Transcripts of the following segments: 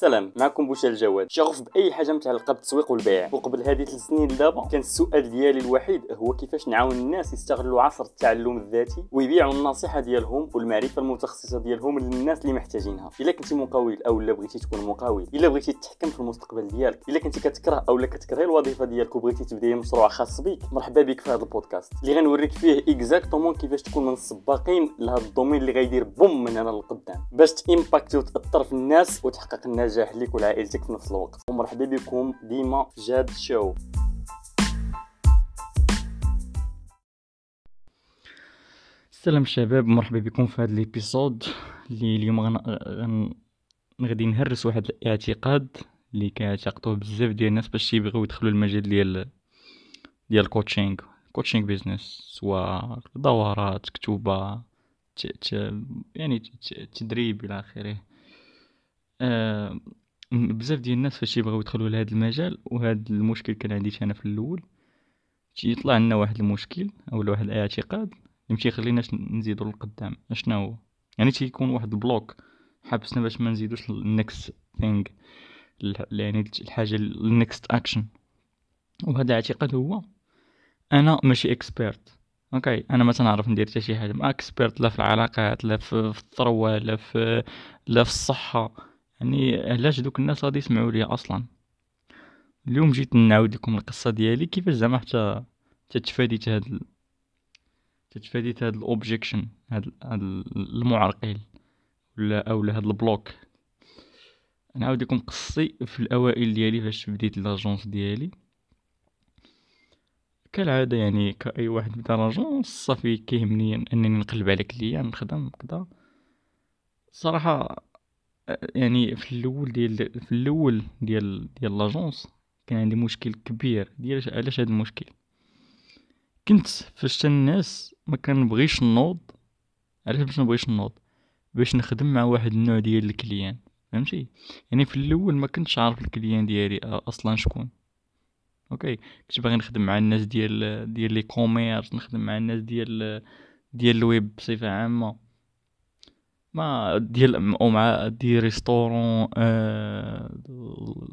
سلام معكم بوشا الجواد شغوف بأي حاجة متعلقه بالتسويق والبيع. وقبل هذه ثلاث سنين دابا كان السؤال ديالي الوحيد هو كيفاش نعاون الناس يستغلوا عصر التعلم الذاتي ويبيعوا النصيحة ديالهم والمعرفة المتخصصة ديالهم للناس اللي محتاجينها. إلا كنتي مقاول أو لا بغيتي تكون مقاول إلا بغيتي تتحكم في المستقبل ديالك إلا كنتي كتكره أو لا كتكرهي الوظيفة ديالك وبغيتي تبدأي مشروع خاص بك مرحبا بك في هذا البودكاست. اللي غنوريك فيه exactement كيفاش تكون من السباقين لهذا ال domaine اللي غيدير boom من هنا للقدام باش ت impacter وتاثر في الناس وتحقق النجاح لك ولعائلتك في نفس الوقت. ومرحبا بكم ديما جاد show. السلام شباب مرحبا بكم في هذا ال episode اللي اليوم. غن... غادي نهرس واحد الاعتقاد اللي كيعتقدوه بزاف ديال الناس باش يبغيو يدخلوا المجال ديال ديال ال coaching coaching business سواء دورات كتوبة ت... ت... يعني ت... تدريب إلى آخره. آه... بزاف ديال الناس فاش يبغيو يدخلوا لهذا المجال وهذا المشكل كان عندي أنا في الأول. تيطلع لنا واحد المشكل أو واحد الاعتقاد اللي يخليناش نزيدو للقدام. اشنا هو؟ يعني تيكون واحد ال block حابسنا باش ما نزيدوش ال next thing يعني الحاجة ال next action وهذا الاعتقاد هو أنا ماشي expert okay أنا ما تنعرف ندير حتى شي حاجة. ما expert لا في العلاقات لا في الثروة لا في لا في الصحة. يعني علاش دوك الناس غادي يسمعوا ليا أصلا؟ اليوم جيت نعاود لكم القصة ديالي كيفاش زعما حتى تتفاديت هاد تتفاديت هاد ال objection هاد المعرقل ولا اولا هاد ال block. نعاود لكم قصتي في الأوائل ديالي فاش بديت l'agence ديالي. كالعادة يعني كأي واحد بدأ l'agence صافي كيهمني أنني نقلب على client نخدم كذا صراحة يعني في الأول ديال في الأول ديال ديال l'agence كان عندي مشكل كبير. ديال علاش هذا المشكل؟ كنت فاش الناس ما كنبغيش نوض علاش باش نبغيش نوض باش نخدم مع واحد النوع ديال ال clients فهمتي؟ يعني في الأول ما كنتش عارف ال client ديالي أصلا شكون. okay؟ كنت باغي نخدم مع الناس ديال ديال l'e-commerce نخدم مع الناس ديال ديال الويب بصفة عامة. ما ديال أو مع des restaurants آه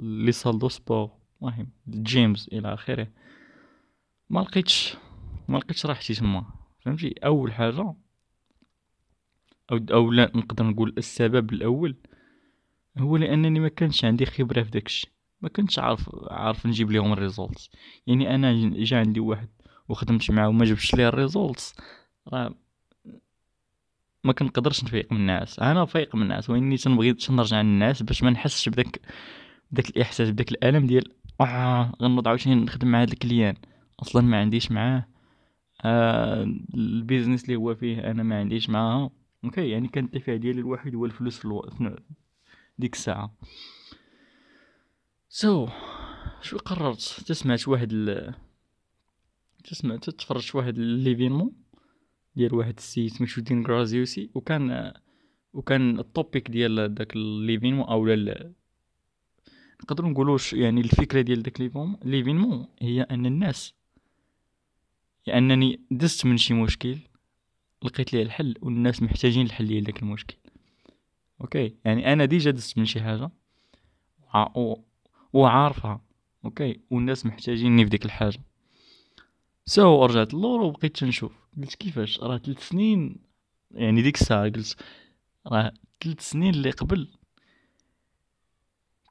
les salles de sport. المهم gyms إلى آخره. ما لقيتش ما لقيتش راحتي تما. فهمتي؟ أول حاجة أو أو لا نقدر نقول السبب الأول هو لأنني ما كانش عندي خبرة في داكشي. ما كنتش عارف عارف نجيب لهم ال results يعني أنا جا عندي واحد وخدمت معاه وما جبتش ليه ال results راه ما كنقدرش نفيق من الناس. أنا فايق من الناس. وإني تنبغي تنرجع للناس باش ما نحسش بداك بداك الإحساس بداك الألم ديال آه غنوض عاوتاني نخدم مع هاد الكليان. أصلا ما عنديش معاه آه البيزنس اللي هو فيه أنا ما عنديش معاها أوكي يعني كان الدافع ديالي الوحيد هو الفلوس في, ألو... في ديك الساعة. سو so, شو قررت؟ تسمعت واحد ال... تسمع تتفرجت واحد l'événement ديال واحد السيد سميتو Dean Graziosi وكان وكان ال topic ديال داك l'événement أو نقدروا نقولوش يعني الفكرة ديال داك l'événement هي أن الناس لأنني دزت من شي مشكل لقيت ليه الحل والناس محتاجين الحل ديال داك المشكل. okay؟ يعني أنا déjà دزت من شي حاجة وعارفها. okay؟ والناس محتاجيني في ديك الحاجة. so رجعت اللور وبقيت نشوف قلت كيفاش؟ راه ثلاث سنين يعني ديك الساعة قلت راه ثلاث سنين اللي قبل.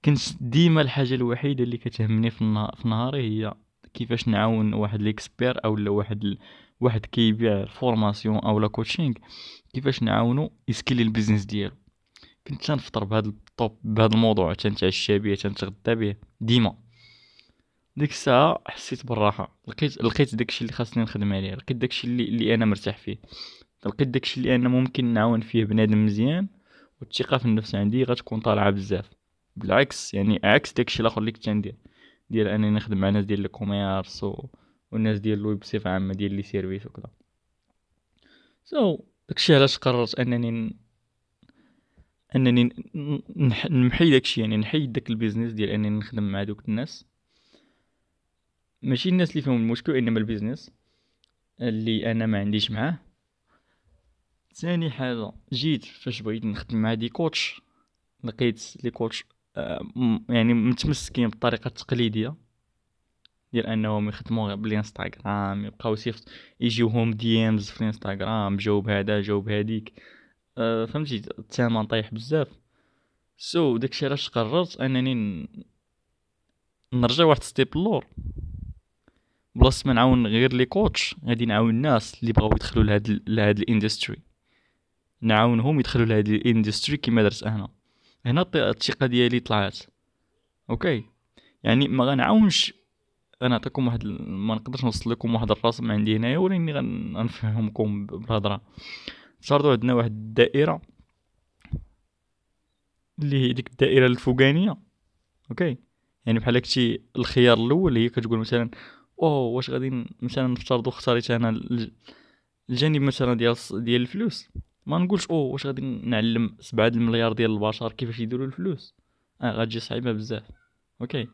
كنت ديما الحاجة الوحيدة اللي كتهمني في, في نهاري هي كيفاش نعاون واحد l'expert أو واحد ال... واحد كيبيع formation أو لا coaching. كيفاش نعاونو؟ ي scaler ال business ديالو. كنت تنفطر بهذا الطوب بهذا الموضوع. تنتعشى به تنتغدى به ديما. ديك الساعة حسيت بالراحة. لقيت لقيت داكشي اللي خاصني نخدم عليه. لقيت داكشي اللي, اللي أنا مرتاح فيه. لقيت داكشي اللي أنا ممكن نعاون فيه بنادم مزيان والثقة في النفس عندي غتكون طالعة بزاف. بالعكس يعني عكس داكشي الآخر اللي كنت ندير ديال انني نخدم مع ناس ديال ال commerce و... والناس ديال الويب بصفة عامة ديال les services وكذا so, داكشي علاش قررت أنني أنني نمحي داكشي يعني نحيد داك ال business ديال أنني نخدم مع دوك الناس. ماشي الناس اللي فيهم المشكل إنما ال business اللي أنا ما عنديش معاه. ثاني حاجة جيت فاش بغيت نخدم مع des coachs لقيت les coachs آه، يعني متمسكين بالطريقة التقليديه ديال أنهم يخدموا غير بالإنستغرام يبقاو سيفط يجيوهم DMs في الإنستغرام جاوب هذا جاوب هذيك. أه فهمتي؟ الثمن طايح بزاف. so, داكشي علاش قررت أنني. نرجع واحد step لور بلاصه ما نعاون غير les coachs غادي نعاون الناس اللي بغاو يدخلوا لهاد لهاد ال industry نعاونهم يدخلوا لهاد ال industry كيما درت أنا. هنا الثقة ديالي طلعت okay؟ يعني ما غنعاونش غنعطيكم واحد ما نقدرش نوصل لكم واحد الرسم عندي هنايا ولكن غنفهمكم بالهضره صارتو عندنا واحد الدائرة اللي هي ديك الدائرة الفوقانية. أوكي؟ يعني بحال هكشي الخيار الأول هي كتقول مثلا اوه واش غادي مثلا نفترضوا اختاريت أنا الجانب مثلا ديال ديال الفلوس. ما نقولش اوه واش غادي نعلم سبعة المليار ديال البشر كيفاش يديروا الفلوس. آه غتجي صعيبة بزاف. okay.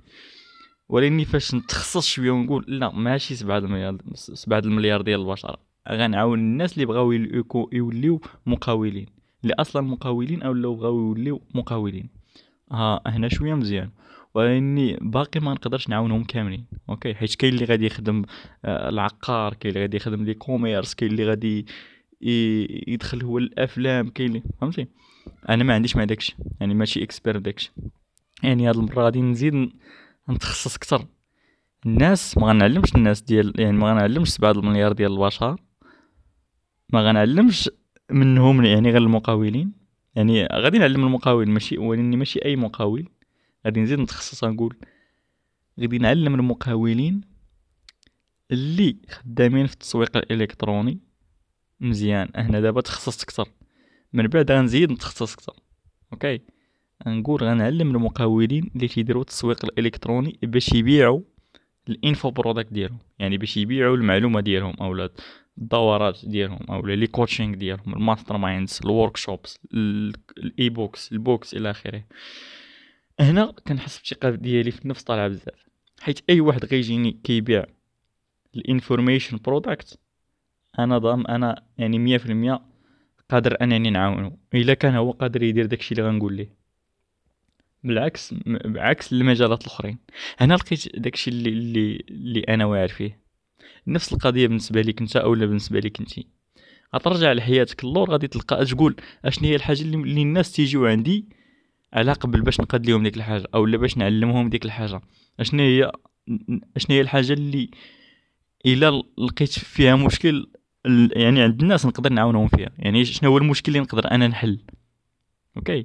ولكن فاش نتخصص شوية ونقول لا ماشي سبعة المليار سبعة المليار ديال البشر. غنعاون الناس اللي بغاو يوليو مقاولين. اللي أصلا مقاولين أو لو بغاو يوليو مقاولين. ها هنا شوية مزيان. ولاني باقي ما نقدرش نعاونهم كاملين okay؟ حيت كاين اللي غادي يخدم آه، العقار كاين اللي غادي يخدم l'e-commerce كاين اللي غادي يدخل هو الأفلام كاين اللي فهمتي؟ أنا ما عنديش مع داكشي يعني ماشي اكسبير داكشي. يعني هاد المرة غادي نزيد نتخصص أكثر. الناس ما غنعلمش الناس ديال يعني ما غنعلمش سبعة المليار ديال البشر. ما غنعلمش منهم يعني غير المقاولين. يعني غادي نعلم المقاول ماشي ولاني ماشي أي مقاول. غادي نزيد نتخصص نقول غادي نعلم المقاولين اللي خدامين في التسويق الإلكتروني مزيان. أنا دابا تخصصت أكثر. من بعد غنزيد نتخصص أكثر. okay؟ نقول غنعلم المقاولين اللي تيديروا التسويق الإلكتروني باش يبيعوا ال info product ديالهم. يعني باش يبيعوا المعلومة ديالهم اولا الدورات ديالهم اولا les coachings ديالهم ال masterminds ال workshops ال e-books ال books إلى آخره. هنا كنحس بالثقة ديالي في النفس طالعه بزاف حيت أي واحد غيجيني كيبيع ال information product أنا ضام أنا يعني مية في المية قادر أنني نعاونو إلا كان هو قادر يدير داكشي اللي غنقول ليه. بالعكس بعكس المجالات الأخرين. هنا لقيت داكشي اللي اللي اللي أنا واعر فيه. نفس القضية بالنسبة ليك أنت اولا بالنسبة ليك انت غترجع لحياتك اللور غادي تلقى تقول أشنو هي الحاجة اللي, الناس تيجيو عندي على قبل باش نقاد لهم ديك الحاجة أو باش نعلمهم ديك الحاجة. أشنو هي أشنو هي الحاجة اللي إلا لقيت فيها مشكل يعني عند الناس نقدر نعاونهم فيها. يعني شنو هو المشكل اللي نقدر أنا نحل؟ okay؟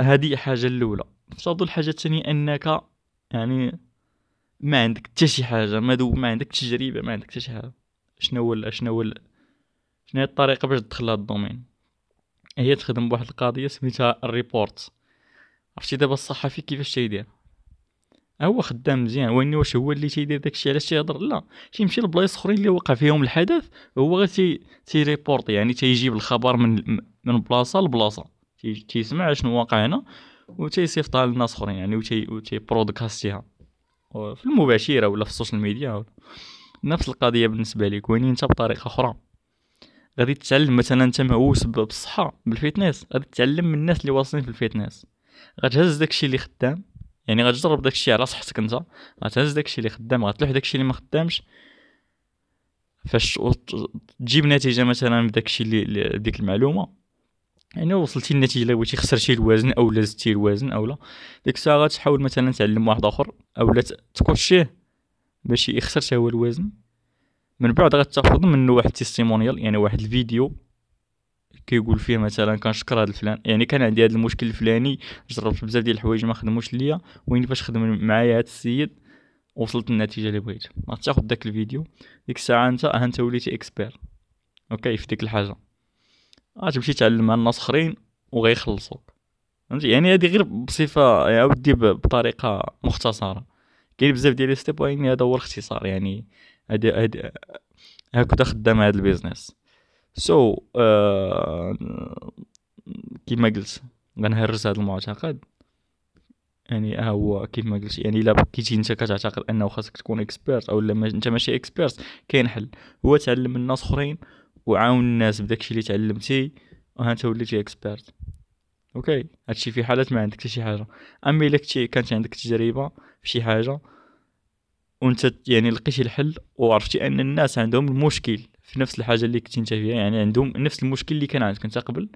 هذه حاجة الأولى. افترضوا الحاجة الثانية أنك يعني ما عندك حتى شي حاجة ما دو ما عندك تجربة ما عندك حتى شي حاجة. شنو هو شنو هو شنو هي الطريقة باش تدخل هذا ال domaine؟ هي تخدم بواحد القضية سميتها ال report. عرفتي دابا الصحفي كيفاش تيدير؟ هو خدام مزيان. واني واش هو اللي تيدير داكشي؟ علاش تيهضر؟ لا تيمشي لبلايص أخرين اللي وقع فيهم الحدث هو غير تي تي report. يعني تيجيب الخبر من من بلاصة لبلاصة. تيسمع شنو واقع هنا وتيصيفطها للناس أخرين يعني وتي وتي broadcast يها في المباشرة ولا في ال social media. نفس القضية بالنسبة لك. وين انت بطريقة أخرى. غادي تتعلم مثلا انت مهووس بالصحه بال fitness. غادي تتعلم من الناس اللي واصلين في ال fitness. غتهز داكشي اللي خدام. يعني غتجرب داكشي على صحتك انت. غتهز داكشي اللي خدام. غتلوح داكشي اللي ما خدامش. فاش تجيب نتيجة مثلا بداكشي اللي ديك المعلومة. يعني وصلتي للنتيجه اللي بغيتي خسرتي الوزن أو زدتي الوزن اولا ديك الساعة غتحاول مثلا تعلم واحد آخر. اولا تكوتشيه باش يخسر هو الوزن. من بعد غتاخذ منه واحد تيستيمونيال يعني واحد الفيديو كيقول فيه مثلا كنشكر هذا الفلان. يعني كان عندي هذا المشكل الفلاني جربت بزاف ديال الحوايج ما خدموش ليا. وين فاش خدم معايا هذا السيد وصلت للنتيجة اللي بغيت. غتاخذ داك الفيديو ديك الساعة أنت ها أنت وليتي expert okay في ديك الحاجة. غتمشي تعلمها الناس اخرين وغيخلصوك. فهمتي؟ يعني هذه غير بصفة ودي بطريقة مختصرة. كاين بزاف ديال لي step يعني هذا هو الاختصار. يعني هادي هادي هكذا خدام هذا ال business. so so, uh, كيما قلت غنهرس هذا المعتقد. يعني ها هو كيف ما قلت يعني إلا بقيتي أنت كتعتقد أنه خاصك تكون expert أو ما أنت ماشي expert كاين حل. هو تعلم من الناس أخرين وعاون الناس بداكشي اللي تعلمتي وها أنت وليتي expert okay هادشي في حالات ما عندك حتى شي حاجة. أما إلا كنتي كانت عندك تجربة في شي حاجة وانت يعني لقيتي الحل وعرفتي ان الناس عندهم المشكل في نفس الحاجة اللي كنتي انت فيها. يعني عندهم نفس المشكل اللي كان عندك انت قبل.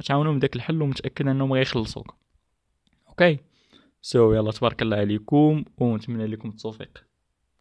غتعاونهم بداك الحل ومتأكد انهم غيخلصوك. okay. so يلا تبارك الله عليكم ونتمنى لكم التوفيق.